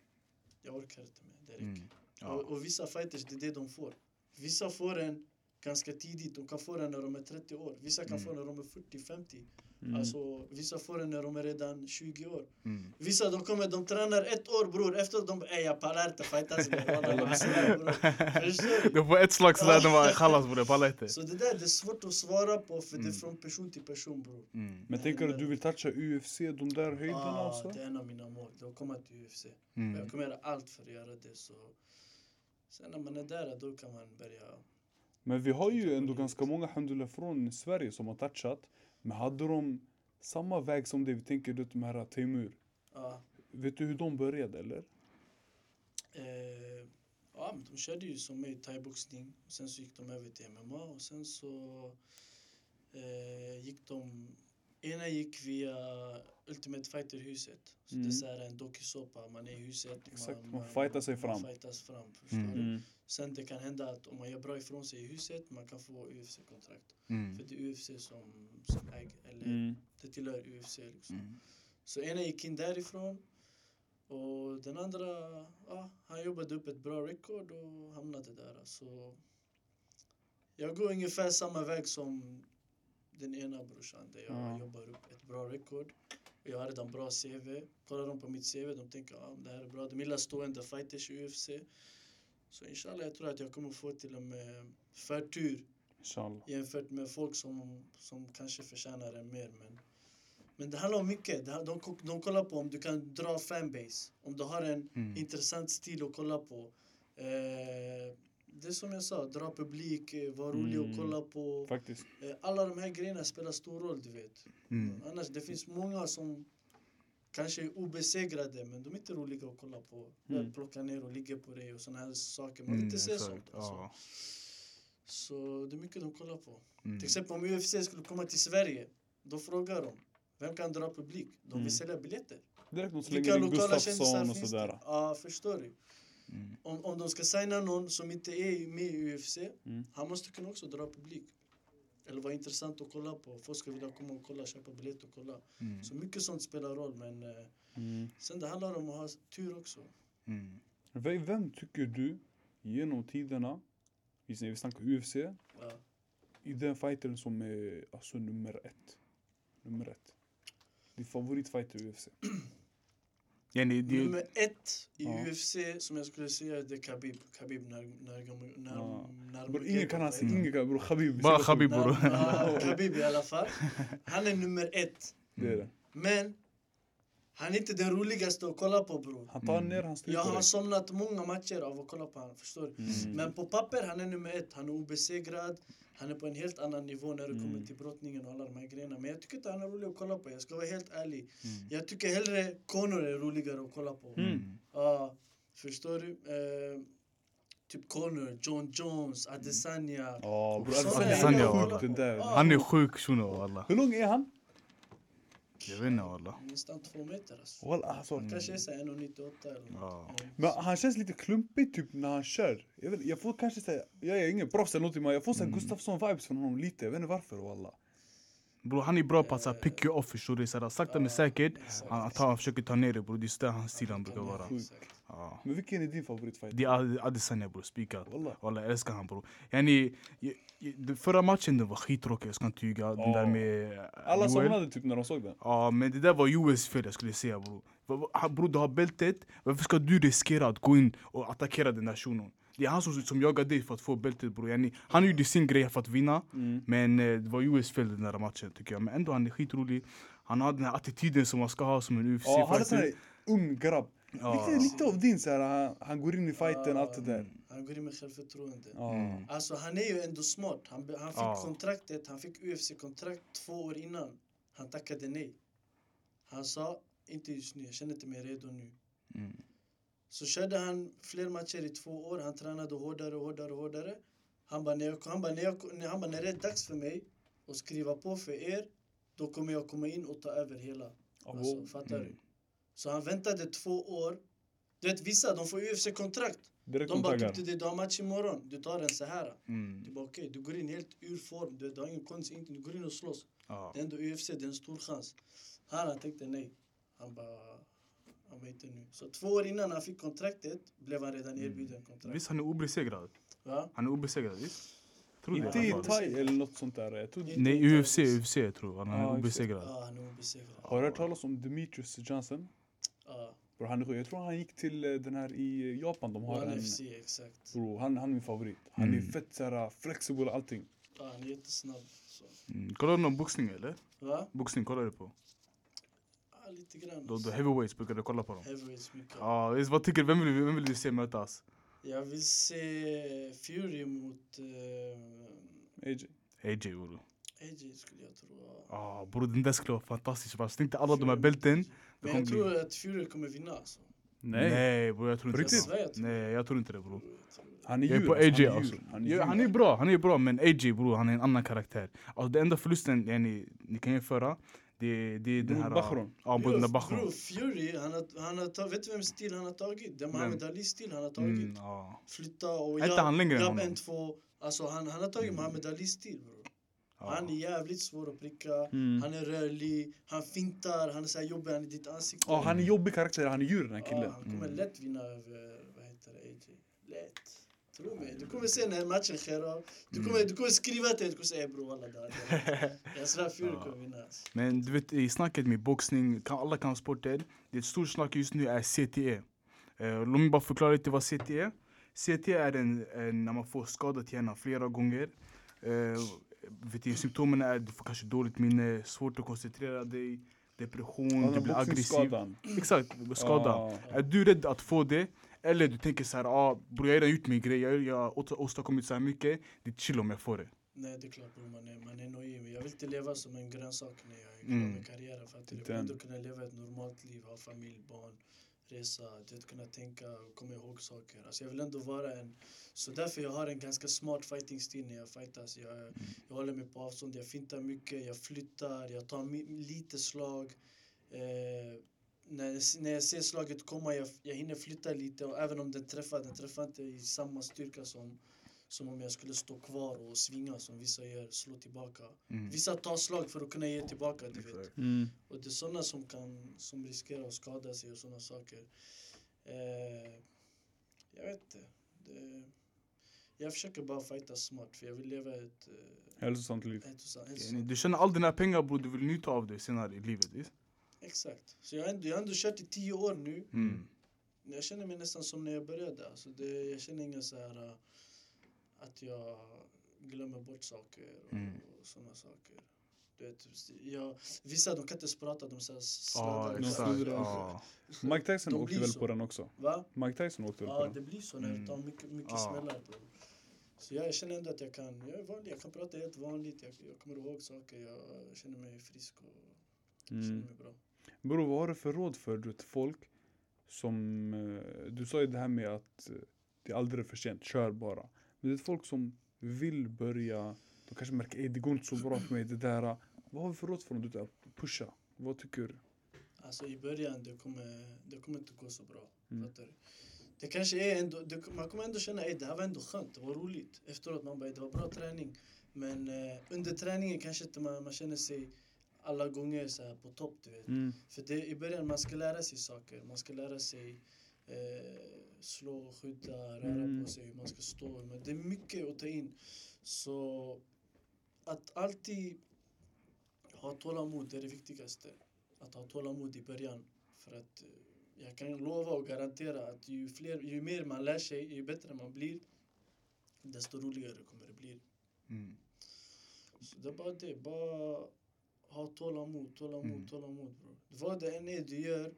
jag orkar inte mer, det räcker. mm. Och, Ja. och vissa fighters, det är det de får. Vissa får den ganska tidigt, de kan få den när de är 30 år. Vissa kan Mm. få den när de är 40-50. Mm. Alltså, vissa får den när de är redan 20 år. Mm. Vissa de kommer, de tränar ett år bror, efter de, ey jag pallar inte fightas. Förstår du? Det var ett slag sådär, de var chalas bror, jag pallar inte. Så det där det är svårt att svara på för det är Mm. från person till person bror. Mm. Men tänker du att du vill toucha UFC, de där höjderna Ah, också? det är en av mina mål, det är att komma till UFC. Och Mm. Jag kommer göra allt för att göra det. Så. Sen när man är där, då kan man börja... Men vi har ju ändå ganska många alhamdulillah från Sverige som har touchat. Men hade de samma väg som det vi tänker ut de här Teimur? Ja, Vet du hur de började eller? eh, ja, men de körde ju som mig thaiboxning. Sen så gick de över till MMA och sen så eh, gick de... Ena gick via Ultimate Fighter-huset. Så Mm. det är så här en dokusåpa, man är i huset. Exakt, man fightar sig fram. Man fightas fram, förstår Mm. du? Sen det kan hända att om man gör bra ifrån sig i huset, man kan få UFC-kontrakt. Mm. För det är UFC som, som äger, eller Mm. det tillhör UFC liksom. Mm. Så ena gick in därifrån och den andra, ja, han jobbade upp ett bra rekord och hamnade där. Så jag går ungefär samma väg som den ena brorsan där jag Ja. jobbar upp ett bra rekord. Och Jag har redan bra CV. Kollar de på mitt CV, de tänker ja, det här är bra. De gillar stående fighters i UFC. Så inshallah, jag tror att jag kommer få till och med förtur Inshallah. jämfört med folk som, som kanske förtjänar det mer. Men, men det handlar om mycket. Det, de, de kollar på om du kan dra fanbase. Om du har en Mm. intressant stil att kolla på. Eh, det är som jag sa, dra publik, eh, vara rolig Mm. att kolla på. Faktiskt. Eh, alla de här grejerna spelar stor roll, du vet. Mm. Annars, det finns många som kanske är obesegrade, men de är inte roliga att kolla på. Mm. Plocka ner och ligga på dig och såna här saker. Man vill Mm, inte se sånt. Alltså. Så det är mycket de kollar på. Mm. Till exempel om UFC skulle komma till Sverige, då frågar de vem kan dra publik? De vill Mm. sälja biljetter. Direkt de Vilka slänger in lokala Gustafsson och finns sådär. det? Ja, förstår du? Mm. Om, om de ska signa någon som inte är med i UFC, Mm. han måste kunna också dra publik. Eller vara intressant att kolla på. Folk ska vilja komma och kolla, köpa biljett och kolla. Mm. Så mycket sånt spelar roll men eh, Mm. sen det handlar om att ha tur också. Mm. Vem, tycker du genom tiderna, vi vi snackar UFC, Ja. i den fighten som är alltså nummer ett? Nummer ett. Din favoritfighter i UFC? Yani, det, Nummer ett i Ja. UFC som jag skulle säga det är Khabib. Khabib när, när, när, Ja. när ingen kan Mm. ingen kan, bror Khabib. Bara Khabib, bror. Khabib i alla fall. Han är nummer ett. Det är det. Men han är inte den roligaste att kolla på bror. Han tar Mm. ner, han stryker Jag har somnat många matcher av att kolla på honom, förstår du? Mm. Men på papper, han är nummer ett. Han är obesegrad. Han är på en helt annan nivå när det kommer Mm. till brottningen och alla de här grejerna. Men jag tycker inte han är rolig att kolla på. Jag ska vara helt ärlig. Mm. Jag tycker hellre Conor är roligare att kolla på. Mm. Ja, förstår du? Eh, typ Conor, John Jones, Adesanya. Ja bror, Såna Adesanya, Adesanya, han är sjuk. Han shuno walla. Hur lång är han? Jag vet inte walla. Nästan två meter alltså. Walla, alltså. Han kanske är så här 1,98 eller. Ja. Men han känns lite klumpig typ när han kör. Jag, vet, jag får kanske säga, jag är ingen proffs eller någonting men jag får såhär Mm. Gustafsson-vibes från honom lite. Jag vet inte varför walla. Bror han är bra på att så här, pick you off förstår du. Så här, sakta men säkert. Han, tar, han försöker ta ner det bror. Det är där hans stil han brukar vara. Ja. Men vilken är din favoritfighter? Det är Ad- Adesanya bror, spikat. Walla jag älskar han bror. Yani, förra matchen den var skittråkig, jag ska inte ljuga. Den där med eh, Alla somnade typ när de såg den. Ja men det där var US fel jag skulle säga bror. Han- Bror du har bältet, varför ska du riskera att gå in och attackera den där shunon? Det är han som, som jagar dig för att få bältet bror. Yani, han gjorde sin grej för att vinna. Men eh, det var US fel den där matchen tycker jag. Men ändå han är skitrolig. Han har den här attityden som man ska ha som en UFC Ja, han är sån här ung grabb. Ja. Lite, lite av din såhär, han, han går in i fighten, Ja, allt det där. Han går in med självförtroende. Ja. Mm. Alltså han är ju ändå smart. Han, han fick Ja. kontraktet, han fick UFC-kontrakt två år innan. Han tackade nej. Han sa, inte just nu, jag känner inte mig redo nu. Mm. Så körde han fler matcher i två år, han tränade hårdare och hårdare och hårdare. Han bara, när, jag, han bara, när, jag, han bara, när det är dags för mig att skriva på för er, då kommer jag komma in och ta över hela. Alltså, Abo. fattar Mm. du? Så han väntade två år. Du vet vissa, de får UFC-kontrakt. De bara, typ, du, du har match imorgon, du tar den så här. Mm. Du bara okej, du går in helt ur form, du, du har ingen konst, ingenting, du går in och slåss. Ja. Det är ändå UFC, det är en stor chans. Han, han tänkte nej. Han bara, han bara inte nu. Så två år innan han fick kontraktet blev han redan erbjuden kontrakt. Visst han är obesegrad? Va? Han är obesegrad visst? Tror det Inte i thai eller något sånt där. Jag tror, Nej i UFC. UFC jag tror han Ja, är exakt. obesegrad. Ja, han är obesegrad. har du hört talas om Demetrius Johnson? Bro, han sjuk. jag tror han gick till eh, den här i Japan. De har One en, FC, exakt. bro, han, han är min favorit. Han Mm. är fett såhär flexibel och allting. Ja, han är jättesnabb. Så. Mm. Kollar du någon boxning eller? Va? Boxning kollar du på? Lite grann. Då, då heavyweights brukar du kolla på dem? Heavyweights mycket. Ja, vad tycker? Vem vill, vem vill du se mötas? Jag vill se Fury mot uh, AJ. AJ bror. AJ skulle jag tro. ja. Ja bror den där skulle vara fantastisk. Fast tänkte alla de här bälten. Men jag bli... tror att Fury kommer vinna alltså. Nej. Nej bror jag tror inte riktigt? det. Jag tror Nej jag tror inte det bror. Han är djur. på alltså, AJ han är alltså. Han är, djur. han är bra, han är bra men AJ bror han är en annan karaktär. Alltså det enda förlusten yani, ni kan jämföra det, det är den Bror här... Bachron. Ja bror där Bro. Fury, han har, han har tagit, vet du vem stil han har tagit? Det är Muhammad Alis stil han har tagit. Mm, ja. Flytta och inte han längre än grabb honom? en, två. Alltså han, han har tagit Muhammad Alis stil bro. Ja. Han är jävligt svår att pricka, Mm. han är rörlig, han fintar, han är så här jobbig, han är ditt ansikte. Ja, han är jobbig karaktär, han är djur den här Ja, killen. han kommer Mm. lätt vinna över, vad heter det, AJ. Lätt. Tro mig, du kommer se när matchen sker av. Du Mm. kommer, du kommer skriva till dig, du kommer säga bror walla här. Jag svär Fury Ja. kommer vinna. Men du vet i snacket med boxning, kan, alla kampsporter, det är ett stort snack just nu är CTE. Uh, låt mig bara förklara lite vad CTE är. CTE är en, en, när man får skadat hjärnan flera gånger. Uh, vet du, symptomen är du får kanske dåligt minne, svårt att koncentrera dig, depression, du blir aggressiv. Exakt, skada. Ja. Är du rädd att få det? Eller du tänker så här, ah, bror jag har redan gjort min grej, jag jag har åstadkommit så här mycket, det är chill om jag får det. Nej det är klart bror, man är, man är nojig. Jag vill inte leva som en grönsak när jag är klar Mm. med karriären. För att jag vill ändå kunna leva ett normalt liv, ha familj, barn, resa, du vet, kunna tänka och komma ihåg saker. Alltså jag vill ändå vara en... Så därför jag har en ganska smart fighting-stil när jag fightas. Jag, jag håller mig på avstånd, jag fintar mycket, jag flyttar, jag tar lite slag. Eh, när, när jag ser slaget komma, jag, jag hinner flytta lite och även om den träffar, den träffar inte i samma styrka som, som om jag skulle stå kvar och svinga som vissa gör, slå tillbaka. Mm. Vissa tar slag för att kunna ge tillbaka, du vet. Mm. Och det är sådana som kan, som riskerar att skada sig och sådana saker. Eh, jag vet inte. Det, jag försöker bara fighta smart för jag vill leva ett eh, Hälsosamt liv. hälsosamt... Hälsosamt- Du tjänar all dina pengar bror, du vill njuta av det senare i livet. Visst? Exakt. Så jag har, ändå, jag har ändå kört i tio år nu. Mm. Jag känner mig nästan som när jag började. Alltså det, jag känner inga så här äh, att jag glömmer bort saker och, Mm. och sådana saker. Du vet, jag, vissa de kan inte ens prata, de så Ja, sladdar. de exakt. Ja. Mike Tyson åkte väl så. på den också? Va? Mike Tyson åkte väl på Ja, den? det blir så när Mm. du tar mycket, mycket Ja. smällar. Bro. Så jag känner ändå att jag kan, jag är vanlig, jag kan prata helt vanligt, jag, jag kommer ihåg saker, jag känner mig frisk och känner Mm. mig bra. Bror, vad har du för råd för du vet, folk som... eh, Du sa ju det här med att eh, det är aldrig för sent, kör bara. Men det är folk som vill börja, de kanske märker att det går inte så bra för mig, det där. Vad har vi för råd för dem? Du pusha? Vad tycker du? Alltså i början, det kommer, det kommer inte gå så bra. Mm. Fattar du? Det kanske är ändå, det, man kommer ändå känna att det här var ändå skönt, det var roligt. Efteråt man bara, det var bra träning. Men eh, under träningen kanske inte man, man känner sig alla gånger så här på topp, du vet. Mm. För det, i början man ska lära sig saker, man ska lära sig eh, slå, skydda, röra Mm. på sig, hur man ska stå. Men det är mycket att ta in. Så att alltid ha tålamod, det är det viktigaste. Att ha tålamod i början. För att eh, jag kan lova och garantera att ju, fler, ju mer man lär sig, ju bättre man blir, desto roligare kommer det bli. Mm. Så det är bara det, bara ha tålamod, tålamod, Mm. tålamod bror. Vad det än är du gör,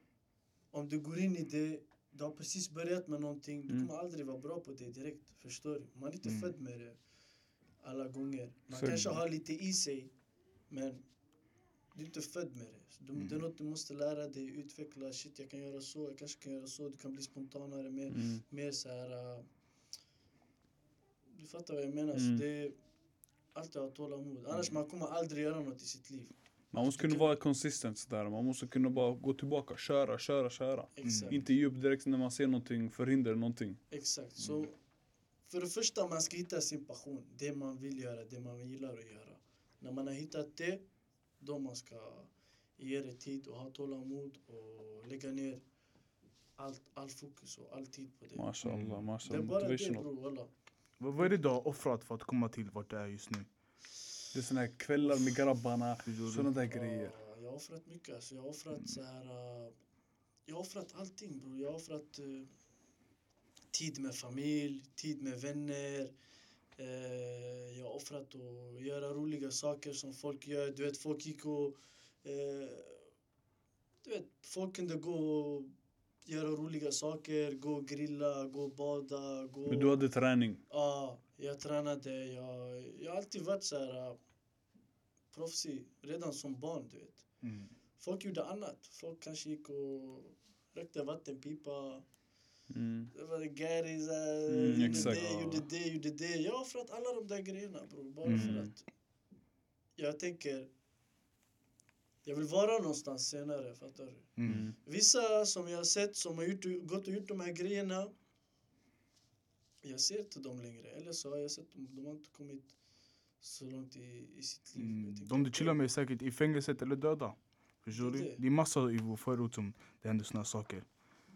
om du går in i det, du har precis börjat med någonting, du Mm. kommer aldrig vara bra på det direkt. Förstår du? Man är inte Mm. född med det alla gånger. Man är kanske det. har lite i sig, men du är inte född med det. Så du, Mm. Det är något du måste lära dig, utveckla. Shit, jag kan göra så, jag kanske kan göra så. Du kan bli spontanare, mer, Mm. mer så här... äh, du fattar vad jag menar. Mm. Så det är alltid ha tålamod. Annars man kommer aldrig göra något i sitt liv. Man måste kunna vara konsistent sådär. Man måste kunna bara gå tillbaka, köra, köra, köra. Exakt. Inte ge upp direkt när man ser någonting, förhindra någonting. Exakt. Så för det första, man ska hitta sin passion. Det man vill göra, det man gillar att göra. När man har hittat det, då man ska ge det tid och ha tålamod och lägga ner allt, all fokus och all tid på det. Mashallah, Mm. Det är mashallah. bara det bror, vad är det du har offrat för att komma till vart du är just nu? Det är såna här kvällar med grabbarna, såna där grejer. Ja, jag har offrat mycket. Alltså, jag har offrat så här... äh, jag har offrat allting bror. Jag har offrat äh, tid med familj, tid med vänner. Eh, jag har offrat att göra roliga saker som folk gör. Du vet, folk gick och... Du vet, folk kunde gå och göra roliga saker. Gå och grilla, gå och bada. Gå... Men du hade träning. Ja, jag tränade. Jag, jag har alltid varit så här äh, proffsig redan som barn, du vet. Mm. Folk gjorde annat. Folk kanske gick och rökte vattenpipa. Mm. Det var här, Mm, gjorde exakt. det, gjorde det, gjorde det. Jag har offrat alla de där grejerna bror. Bara Mm. för att jag tänker, jag vill vara någonstans senare, fattar du? Mm. Vissa som jag har sett som har gjort, gått och gjort de här grejerna. Jag ser inte dem längre. Eller så har jag sett dem, de har inte kommit så långt i, i sitt liv. Mm. De du chillar med är säkert i fängelset eller döda. Förstår Det du? det. Är massa i vår förort som det händer såna saker.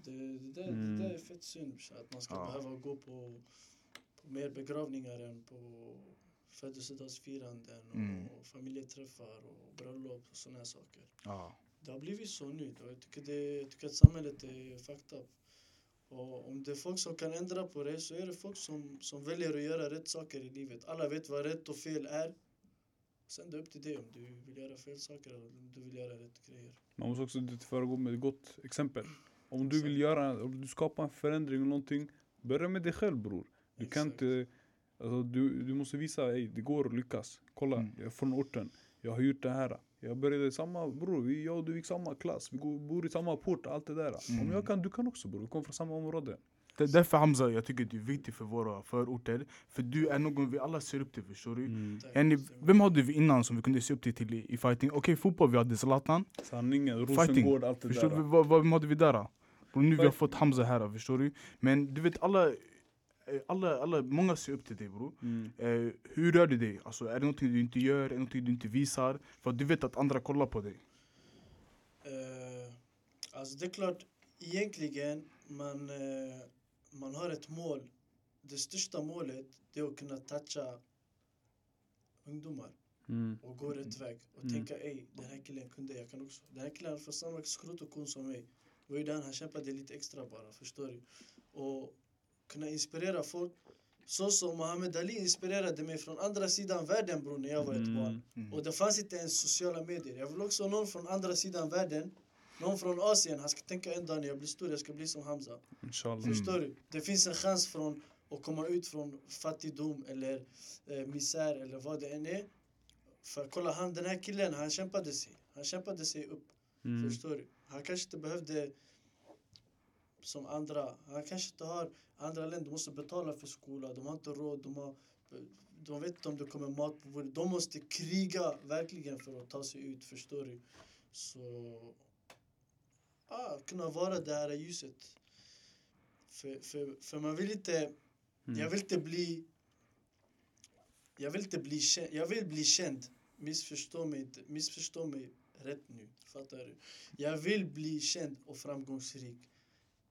Det, det, där, Mm. det där är fett synd. Att man ska Ja. behöva gå på, på mer begravningar än på födelsedagsfiranden och Mm. familjeträffar och bröllop och såna här saker. Ja. Det har blivit så nu. Och jag, tycker det, jag tycker att samhället är fucked up. Och om det är folk som kan ändra på det så är det folk som, som väljer att göra rätt saker i livet. Alla vet vad rätt och fel är. Sen det är upp till dig om du vill göra fel saker eller om du vill göra rätt grejer. Man måste också föregå med ett gott exempel. Om du vill göra, om du skapar en förändring eller någonting, börja med dig själv bror. Du kan Exakt. inte, alltså, du, du måste visa, ey, det går att lyckas. Kolla, Mm. jag är från orten, jag har gjort det här. Jag började i samma, bror, vi, jag och du gick samma klass, vi går, bor i samma port, allt det där. Om Mm. jag kan, du kan också bror, vi kommer från samma område. Det är därför Hamza, jag tycker du är viktig för våra förorter. För du är någon vi alla ser upp till, förstår du? Mm. Yani, vem hade vi innan som vi kunde se upp till, till i, fighting? Okej, fotboll, vi hade Zlatan. Sanningen, Fighting. Rosengård, allt det Förstår där. du? Vad, vad, vem hade vi där? Och nu vi har fått Hamza här, förstår du? Men du vet alla... eh, alla, alla, många ser upp till dig bro. Mm. Eh, hur rör du dig? Alltså, är det någonting du inte gör? Är det någonting du inte visar? För du vet att andra kollar på dig. Eh, alltså det är klart, egentligen man, eh, man har ett mål. Det största målet det är att kunna toucha ungdomar Mm. och gå rätt väg och Mm. tänka ej, den här killen kunde, jag kan också. Den här killen får samma skrot och kon som mig. Var ju den han kämpade lite extra bara, förstår du? Och kunna inspirera folk. Så som Muhammad Ali inspirerade mig från andra sidan världen bror när jag var ett Mm. barn. Mm. Och det fanns inte ens sociala medier. Jag vill också någon från andra sidan världen. Någon från Asien. Han ska tänka en dag när jag blir stor, jag ska bli som Hamza. Inshallah. Mm. Förstår du? Det finns en chans från att komma ut från fattigdom eller eh, misär eller vad det än är. För kolla han, den här killen, han kämpade sig. Han kämpade sig upp. Mm. Förstår du? Han kanske inte behövde som andra. Han kanske inte har andra länder måste betala för skola. De har inte råd. De, har, de vet inte om det kommer mat på bordet. De måste kriga verkligen för att ta sig ut. Förstår du? Så... Ah, kunna vara det här ljuset. För, för, för man vill inte... Mm. Jag vill inte bli... Jag vill inte bli känd. Jag vill bli känd. Missförstå mig inte. Missförstå mig rätt nu. Fattar du? Jag vill bli känd och framgångsrik.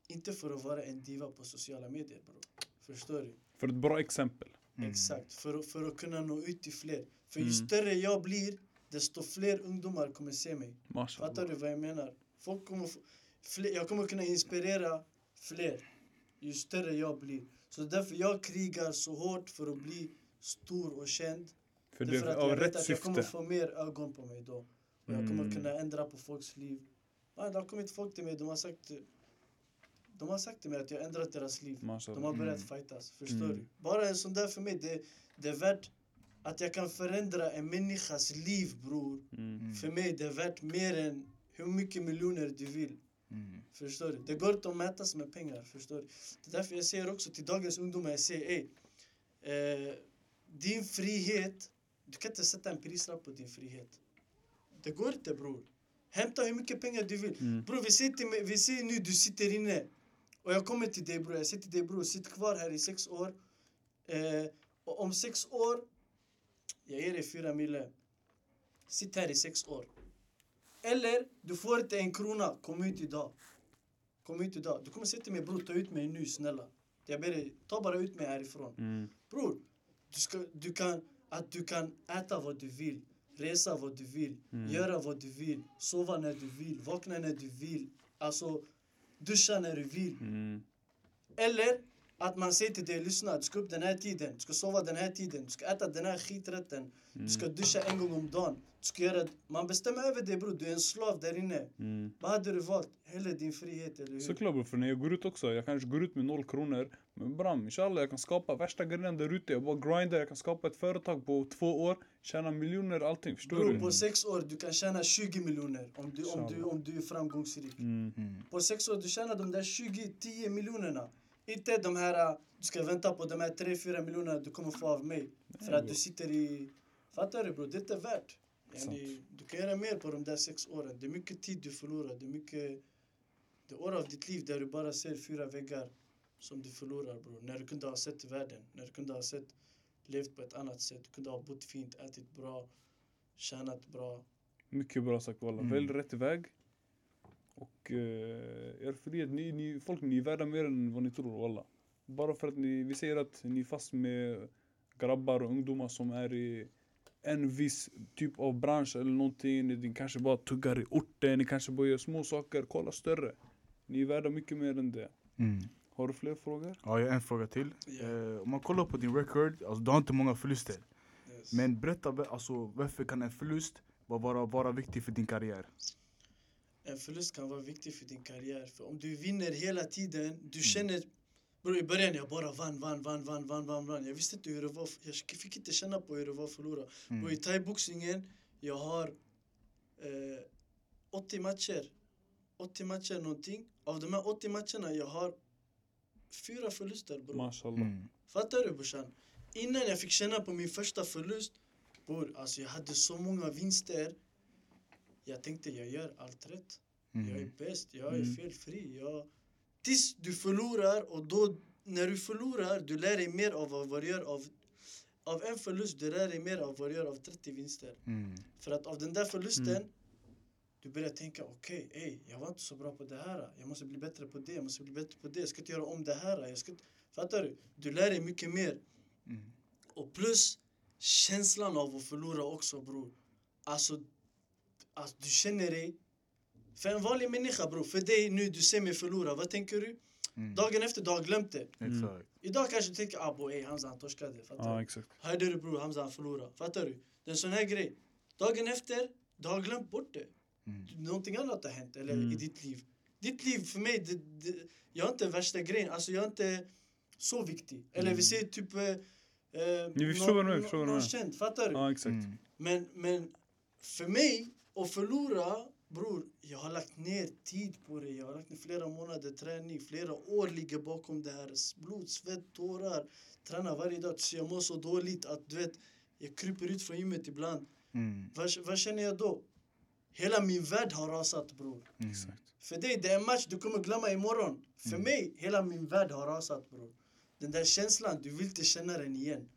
Inte för att vara en diva på sociala medier bro. Förstår du? För ett bra exempel. Mm. Exakt. För, att- för att kunna nå ut till fler. För ju Mm. större jag blir, desto fler ungdomar kommer se mig. Mashallah. Fattar du vad jag menar? Folk kommer få, fler, jag kommer kunna inspirera fler ju större jag blir. Så därför jag krigar så hårt för att bli stor och känd. För Det är för att jag vet rätt att jag kommer syfte. få mer ögon på mig då. Och jag kommer Mm. kunna ändra på folks liv. Man, det har kommit folk till mig, de har sagt de har sagt till mig att jag ändrat deras liv. De Mashallah. har börjat Mm. fightas. Förstår Mm. du? Bara en sån där för mig, det, det är värt att jag kan förändra en människas liv bror. Mm. Mm. För mig det är värt mer än hur mycket miljoner du vill. Mm. Förstår du? Det går inte att mätas med pengar. Förstår du? Det är därför jag säger också till dagens ungdomar, jag säger ey, eh, din frihet, du kan inte sätta en prislapp på din frihet. Det går inte bror. Hämta hur mycket pengar du vill. Mm. Bror vi till mig, vi säger nu du sitter inne och jag kommer till dig bror, jag säger till dig bror, sitt kvar här i sex år. Eh, och om sex år, jag ger dig fyra mille. Sitt här i sex år. Eller, du får inte en krona, kom ut idag. Kom ut idag. Du kommer säga till mig bror, ta ut mig nu snälla. Jag ber dig, ta bara ut mig härifrån. Mm. Bror, du, ska, du, kan, att du kan äta vad du vill, resa vad du vill, Mm. göra vad du vill, sova när du vill, vakna när du vill, alltså duscha när du vill. Mm. Eller att man säger till dig, lyssna, du ska upp den här tiden, du ska sova den här tiden, du ska äta den här skiträtten, du ska duscha en gång om dagen. Du ska göra, man bestämmer över dig bror, du är en slav där inne. Mm. Vad hade du valt? Hellre din frihet, eller hur? Såklart bror, för när jag går ut också, jag kanske går ut med noll kronor. Men bram, inshallah jag kan skapa värsta grejen där ute. Jag bara grindar, jag kan skapa ett företag på två år, tjäna miljoner, allting. Förstår Bror, du? på sex år du kan tjäna 20 miljoner om du, om, du, om du är framgångsrik. Mm. Mm. På sex år du tjänar de där 20, 10 miljonerna. Inte de här, uh, du ska vänta på de här 3-4 miljonerna du kommer få av mig. För att du sitter i... Fattar du bror? Det är inte värt. Yani, du kan göra mer på de där sex åren. Det är mycket tid du förlorar. Det är mycket... Det är år av ditt liv där du bara ser fyra väggar som du förlorar bror. När du kunde ha sett världen. När du kunde ha sett, levt på ett annat sätt. Kunde ha bott fint, ätit bra, tjänat bra. Mycket bra sagt walla. Mm. Välj rätt väg. Och uh, er frihet, ni, ni, folk ni är värda mer än vad ni tror walla. Bara för att ni, vi säger att ni är fast med grabbar och ungdomar som är i en viss typ av bransch eller någonting. Ni kanske bara tuggar i orten, ni kanske bara gör små saker. Kolla större. Ni är värda mycket mer än det. Mm. Har du fler frågor? Ja, jag har en fråga till. Ja. Eh, om man kollar på din record, alltså, du har inte många förluster. Yes. Men berätta alltså, varför kan en förlust vara, vara viktig för din karriär? En förlust kan vara viktig för din karriär. För om du vinner hela tiden, du känner... Bro, I början jag bara vann, vann, vann, vann, vann, vann, vann. Jag visste inte hur det var. Jag fick inte känna på hur det var att förlora. Mm. Bro, I thaiboxningen, jag har eh, 80 matcher. 80 matcher någonting. Av de här 80 matcherna, jag har fyra förluster bror. Mashallah. Mm. Fattar du brorsan? Innan jag fick känna på min första förlust, bror, alltså jag hade så många vinster. Jag tänkte jag gör allt rätt. Jag är Mm. bäst, jag är Mm. felfri. Jag... Tills du förlorar och då när du förlorar, du lär dig mer av vad du gör av, av en förlust, du lär dig mer av vad du gör av 30 vinster. Mm. För att av den där förlusten, Mm. Du börjar tänka okej, ey, jag var inte så bra på det här. Jag måste bli bättre på det, jag måste bli bättre på det. Jag ska inte göra om det här. Jag ska inte... Fattar du? Du lär dig mycket mer. Mm. Och plus känslan av att förlora också bror. Alltså, alltså du känner dig... För en vanlig människa bror, för dig nu du ser mig förlora, vad tänker du? Mm. Dagen efter du har glömt det. Exakt. Idag kanske du tänker ah boy, ey, Hamza han torskade. Fattar du? exakt. Hörde du bror, Hamza han förlorade. Fattar du? Det är en sån här grej. Dagen efter, du har glömt bort det. Mm. Någonting annat har hänt eller, Mm. i ditt liv. Ditt liv för mig, det, det, jag är inte värsta grejen. Alltså jag är inte så viktig. Eller vi säger typ... Eh, eh, vi förstår vad du menar, någon- förstår vad du någon känd, fattar du? Ja, exakt. Mm. Men, men för mig, att förlora, bror, jag har lagt ner tid på det. Jag har lagt ner flera månader träning, flera år ligger bakom det här. Blod, svett, tårar. Tränar varje dag tills jag mår så dåligt att du vet, jag kryper ut från gymmet ibland. Mm. Vad, vad känner jag då? Hela min värld har rasat bror. Mm. För dig, det är en match du kommer glömma imorgon. För Mm. mig, hela min värld har rasat bror. Den där känslan, du vill inte känna den igen.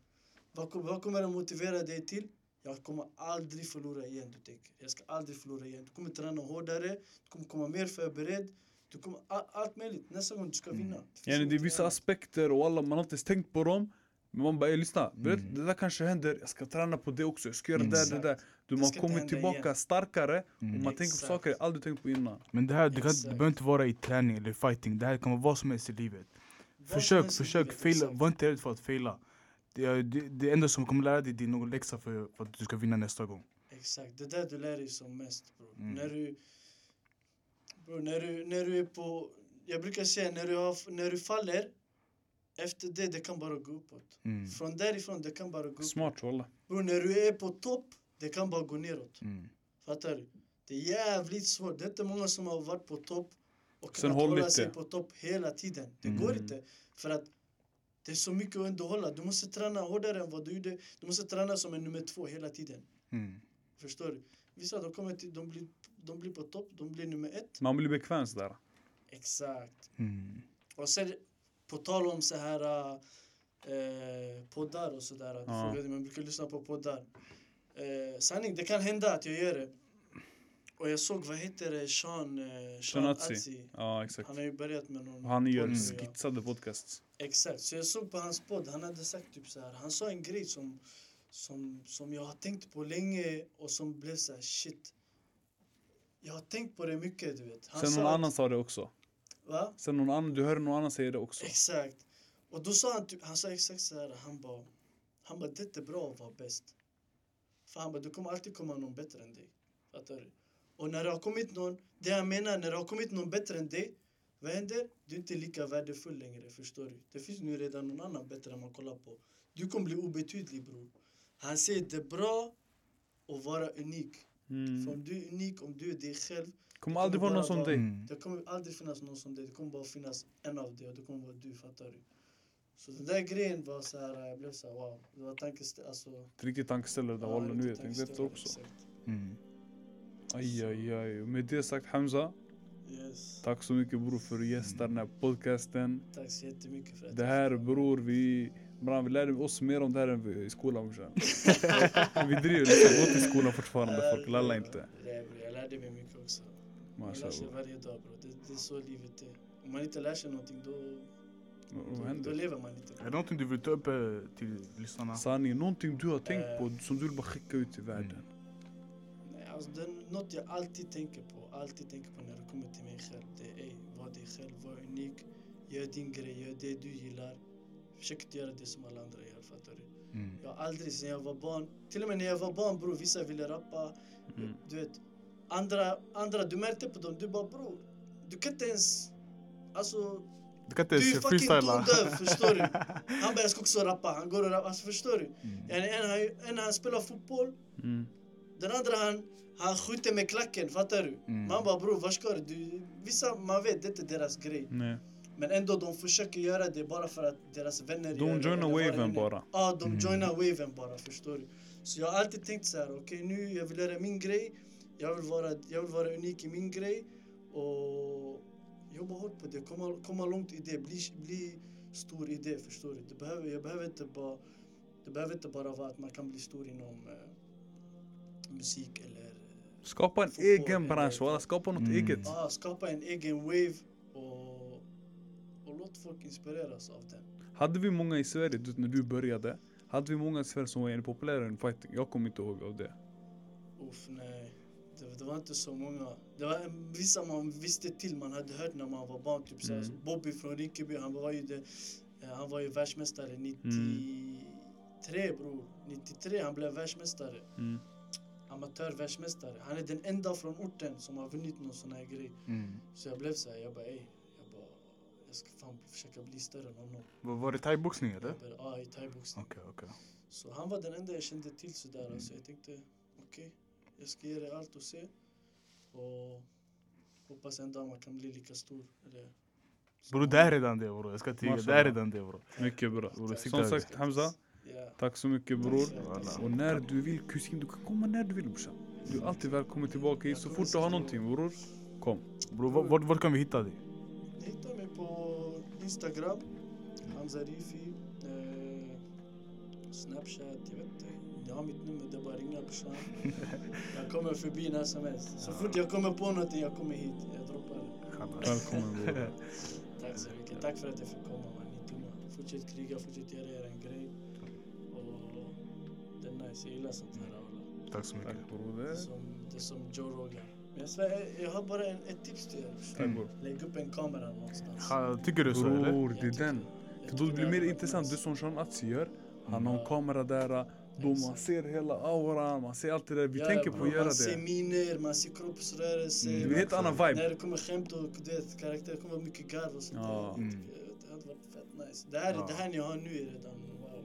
Vad, vad kommer det motivera dig till? Jag kommer aldrig förlora igen, du tänker. Jag ska aldrig förlora igen. Du kommer träna hårdare, du kommer komma mer förberedd. Du kommer, all, allt möjligt. Nästa gång du ska vinna. Det finns Yani, det är vissa aspekter och alla, man har inte ens tänkt på dem. Men man bara, "Ey, lyssna, Mm. det där kanske händer, jag ska träna på det också, jag ska göra Mm. det där, det där. Du, Det man kommer tillbaka igen. starkare Mm. och man tänker på saker jag aldrig tänkt på innan. Men det här det, kan, det behöver inte vara i träning eller fighting. Det här kan vara vad som helst i livet. Vad Försök, försök, faila. Var inte rädd för att faila. Det, är- det, det enda som kommer lära dig det är någon läxa för, för att du ska vinna nästa gång. Exakt, det där du lär dig som mest bro. Mm. När du, bro, när du, när du är på, jag brukar säga när du, har, när du faller, efter det, det kan bara gå uppåt. Mm. Från därifrån, det kan bara gå uppåt. Smart walla. Bro, när du är på topp, det kan bara gå neråt. Mm. Fattar du? Det är jävligt svårt. Det är inte många som har varit på topp och Sen kunnat hålla sig på topp hela tiden. Det Mm. går inte. För att det är så mycket att underhålla. Du måste träna hårdare än vad du gjorde. Du måste träna som en nummer två hela tiden. Mm. Förstår du? Vissa de kommer till, de blir, de blir på topp, de blir nummer ett. Man blir bekväm sådär. Exakt. Mm. Och sen på tal om så här eh, poddar och sådär. Ja. jag brukar lyssna på poddar. Eh, sanning, det kan hända att jag gör det. Och jag såg, vad heter det, Sean, eh, Sean Atzi. Ja, exakt. Han har ju börjat med någon Han gör podd nu, ja. skitsade podcasts. Exakt, så jag såg på hans podd, han hade sagt typ så här. Han sa en grej som, som, som jag har tänkt på länge och som blev så här shit. Jag har tänkt på det mycket du vet. Han Sen någon att- annan sa det också. Va? Sen någon annan, du hörde någon annan säga det också. Exakt. Och då sa han typ, han sa exakt så här, han bara, han bara det är bra att vara bäst. För han bara, det kommer alltid komma någon bättre än dig. Fattar du? Och när det har kommit någon, det jag menar, när det har kommit någon bättre än dig, vad händer? Du är inte lika värdefull längre, förstår du? Det finns nu redan någon annan bättre man kollar på. Du kommer bli obetydlig bror. Han säger det är bra att vara unik. För Mm. om du är unik, om du är dig själv, kommer aldrig vara någon som dig. Mm. det kommer aldrig finnas någon som dig. Det kommer bara finnas en av dig och det kommer vara du, fattar du? Så den där grejen var så här, jag blev så här, wow. Det var tankeställande. Alltså, Ett riktigt tankeställare där ja, walla nu. Jag tänkte också. exakt. Mm. Aj, aj, aj. Med det sagt Hamza, Yes. tack så mycket bror för att gästa den här podcasten. Tack så jättemycket för att Det här bror, vi, bra, vi lärde oss mer om det här än vi- i skolan brorsan. vi driver liksom, gått i skolan fortfarande, folk lallar inte. Nej, bror, jag lärde mig mycket också. Man lär sig varje dag bror. Det, det är så livet är. Om man inte lär sig någonting då, Vad då, då händer? lever man inte. Är det någonting du vill ta upp eh, till lyssnarna? Sanning, någonting du har tänkt Eh. på som du vill bara skicka ut i världen. Nej, alltså, det är något jag alltid tänker på, alltid tänker på när det kommer till mig själv. Det är var dig själv, var unik, gör din grej, gör det du gillar. Försök inte göra det som alla andra gör, fattar du? Mm. Jag har aldrig sen jag var barn, till och med när jag var barn bror, vissa ville rappa. Mm. Du vet, andra, andra, du märkte på dem, du bara bror, du kan inte ens, alltså Du kan inte du är ens fucking freestyla. tondöv, förstår du? Han bara jag ska också rappa, han går och rappar, alltså förstår du? Mm. En, en han spelar fotboll, Mm. den andra han, han skjuter med klacken, fattar du? Mm. Man bara bror, vad ska du? Vissa, man vet, det är inte deras grej. Nej. Men ändå, de försöker göra det bara för att deras vänner De gör det. joinar vad det waven bara. Ja, de Mm. joinar waven bara, förstår du? Så jag har alltid tänkt så här, okej nu, jag vill göra min grej. Jag vill vara, jag vill vara unik i min grej. Och jobba hårt på det, komma, komma långt i det. Bli, bli stor idé, förstår du? Det behöver, jag behöver inte bara, det behöver inte bara vara att man kan bli stor inom eh, musik eller eh, Skapa en Fotboll egen eller- bransch walla, skapa något Mm. eget. ah, skapa en egen wave och, och låt folk inspireras av den. Hade vi många i Sverige, du när du började, hade vi många i Sverige som var en populära än fighting? Jag kommer inte ihåg av det. Uff, nej. Det, det var inte så många. Det var vissa man visste till, man hade hört när man var barn. Typ så här, Mm. Bobby från Rinkeby, han var ju, det, eh, han var ju världsmästare 93 Mm. bror. 93 han blev världsmästare. Mm. Amatörvärldsmästare. Han är den enda från orten som har vunnit någon sån här grej. Mm. Så jag blev så här, jag bara ey. Jag bara, jag ska fan försöka bli större än honom. Vad Var det thaiboxning eller? Ja, i thaiboxning. Okej, okej. Så han var den enda jag kände till sådär. Mm. Så jag tänkte, okej, jag ska ge det allt och se. Och hoppas en dag man kan bli lika stor. Eller, Bror det är redan det bror, jag ska tiga. Det är redan det bror. Mycket bra. Som sagt Hamza, tack så mycket bror. Och när du vill kusin, du kan komma när du vill brorsan. Du är alltid välkommen tillbaka hit. Så fort du har någonting bror, kom. Bror vart- vart kan vi hitta dig? Ni hittar mig på Instagram, Hamza Rifi, eh, Snapchat, jag vet inte. Ni har mitt nummer, det är bara att ringa brorsan. Jag kommer förbi när som helst. Så fort jag kommer på någonting, jag kommer hit. Jag droppar det. Välkommen bror. Tack så mycket. Tack för att jag fick komma man. Ni är dumma. Fortsätt kriga, fortsätt göra er en grej. Och det är nice, jag gillar sånt här. alla. Tack så mycket. Tack är som, det är som Joe Rogan. Men jag, svär, jag har bara en, ett tips till er. Bror. Lägg upp en kamera någonstans. Ha, Tycker du så eller? Bror, det är Jag den. jag För då blir det mer intressant. Det som Sean Atzi gör. Han har en Ja. kamera där. Då man ser hela auran, man ser allt det där. Vi Ja, tänker på att göra Man ser det. miner, man ser kroppsrörelser. Mm, det är en helt annan När vibe. det kommer skämt och det kommer vara mycket garv och sånt Ja. där. Mm. Det hade varit fett nice. Det här, Ja. det här ni har nu är redan wow.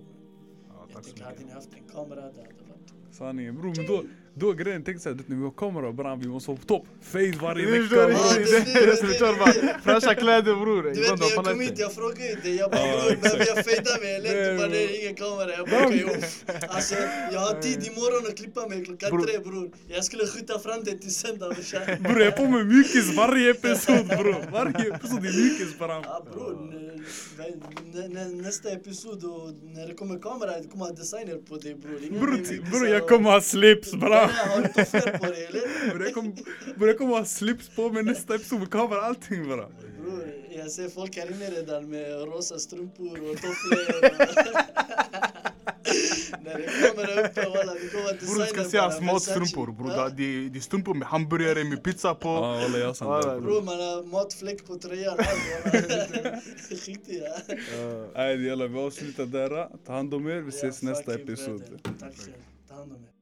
Ja, Jag tänker, hade ni haft en kamera, det hade varit... Sanningen bror. Men då, då är grejen, tänk såhär, när vi har kamera bram, vi måste vara på topp. Face varje Det vecka. är det- det är det vi kör bara. Fräscha kläder bror. Du vet när jag kom hit, jag frågade ju dig. Jag bara bror, behöver jag fejda mig eller? Bara bror. nej, ingen kamera. Jag bara okej. Alltså jag har tid imorgon att klippa mig klockan tre bror. Jag skulle skjuta fram det till söndag brorsan. Bror jag är på med mjukis varje episod bror. Varje episod är mjukis bram. Ja bror, nästa episod och när det kommer kamera, det kommer ha designer på dig bror. Bror, jag kommer ha slips bram. Har du tofflor på dig eller? Bror jag kommer, bror, jag kommer ha slips på mig nästa episod med kamera allting bram. Bror, jag ser folk här inne redan med rosa strumpor och tofflor. När det kommer uppe walla, det kommer ha Bror du ska se bara, hans matstrumpor bror. Det är- strumpor med hamburgare med pizza på. Ja walla jag sant Bror man har matfläck på tröjan. allt, walla. Skit i det. Nej jalla vi avslutar där. Ta hand om er, vi ses nästa episod. Tack själv. Ta hand om er.